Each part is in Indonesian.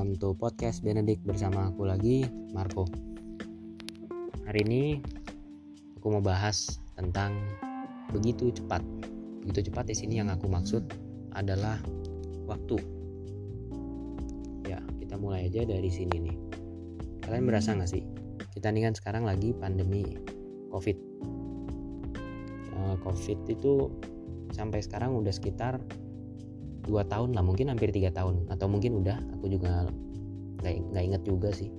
welcome to podcast Benedict bersama aku lagi, Marco. Hari ini aku mau bahas tentang begitu cepat. Begitu cepat di sini yang aku maksud adalah waktu. Ya, kita mulai aja dari sini nih. Kalian berasa nggak sih? Kita nih kan sekarang lagi pandemi COVID. Eh, COVID itu sampai sekarang udah sekitar dua tahun lah mungkin hampir tiga tahun. Atau mungkin udah aku juga nggak inget juga sih.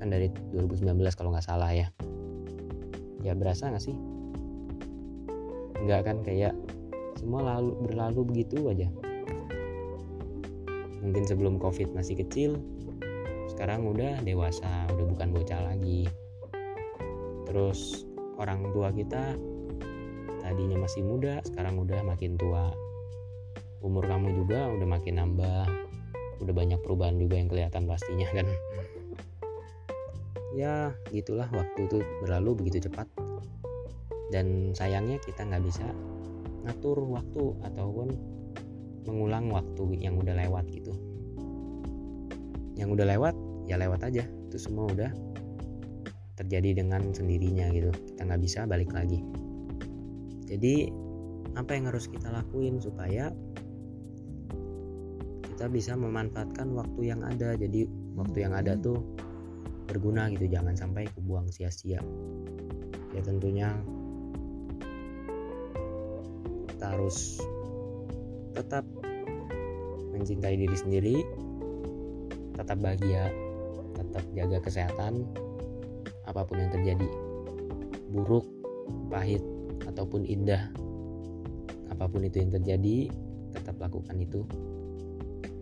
Kan dari 2019 kalau nggak salah ya. Ya berasa nggak sih? Nggak kan kayak semua lalu berlalu begitu aja. Mungkin sebelum covid masih kecil sekarang udah dewasa udah bukan bocah lagi. Terus orang tua kita tadinya masih muda sekarang udah makin tua umur kamu juga udah makin nambah. Udah banyak perubahan juga yang kelihatan pastinya kan? Ya gitulah waktu itu berlalu begitu cepat. Dan sayangnya kita nggak bisa ngatur waktu ataupun mengulang waktu yang udah lewat gitu. Yang udah lewat ya lewat aja. Itu semua udah terjadi dengan sendirinya gitu. Kita nggak bisa balik lagi. Jadi apa yang harus kita lakuin supaya kita bisa memanfaatkan waktu yang ada. Jadi waktu yang ada tuh berguna gitu jangan sampai kebuang sia-sia. Ya tentunya kita harus tetap mencintai diri sendiri tetap bahagia tetap jaga kesehatan apa pun yang terjadi buruk pahit ataupun indah apa pun itu yang terjadi tetap lakukan itu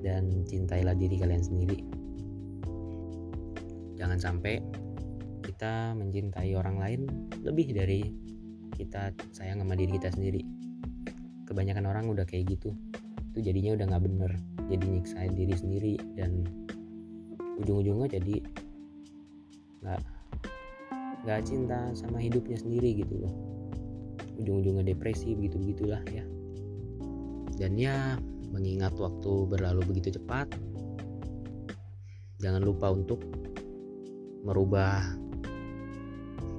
dan cintailah diri kalian sendiri. Jangan sampai kita mencintai orang lain lebih dari kita sayang sama diri kita sendiri. Kebanyakan orang udah kayak gitu, itu jadinya udah nggak bener, jadi nyiksain diri sendiri dan ujung-ujungnya jadi nggak nggak cinta sama hidupnya sendiri gitu loh. Ujung-ujungnya depresi begitu begitulah ya. Dan ya mengingat waktu berlalu begitu cepat. Jangan lupa untuk merubah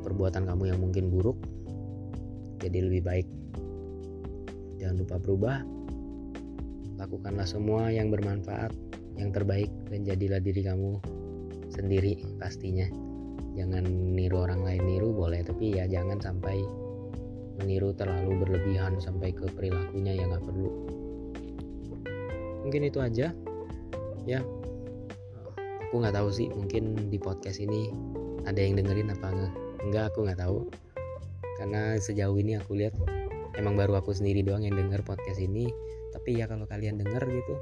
perbuatan kamu yang mungkin buruk jadi lebih baik. Jangan lupa berubah. Lakukanlah semua yang bermanfaat, yang terbaik dan jadilah diri kamu sendiri pastinya. Jangan niru orang lain niru boleh, tapi ya jangan sampai meniru terlalu berlebihan sampai ke perilakunya yang gak perlu mungkin itu aja. Ya. Aku nggak tahu sih mungkin di podcast ini ada yang dengerin apa enggak enggak aku nggak tahu. Karena sejauh ini aku lihat emang baru aku sendiri doang yang denger podcast ini. Tapi ya kalau kalian denger gitu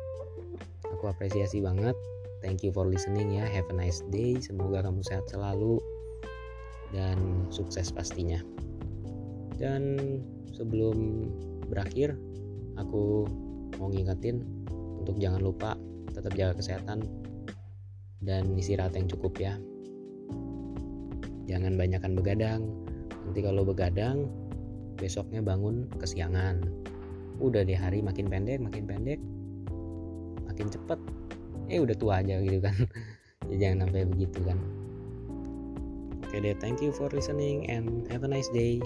aku apresiasi banget. Thank you for listening ya. Have a nice day. Semoga kamu sehat selalu. Dan sukses pastinya. Dan sebelum berakhir aku mau ngingetin untuk jangan lupa tetap jaga kesehatan dan istirahat yang cukup ya. Jangan banyakkan begadang. Nanti kalau begadang besoknya bangun kesiangan. Udah di hari makin pendek makin pendek makin cepet. Eh udah tua aja gitu kan. Ya jangan sampai begitu kan. Oke deh thank you for listening and have a nice day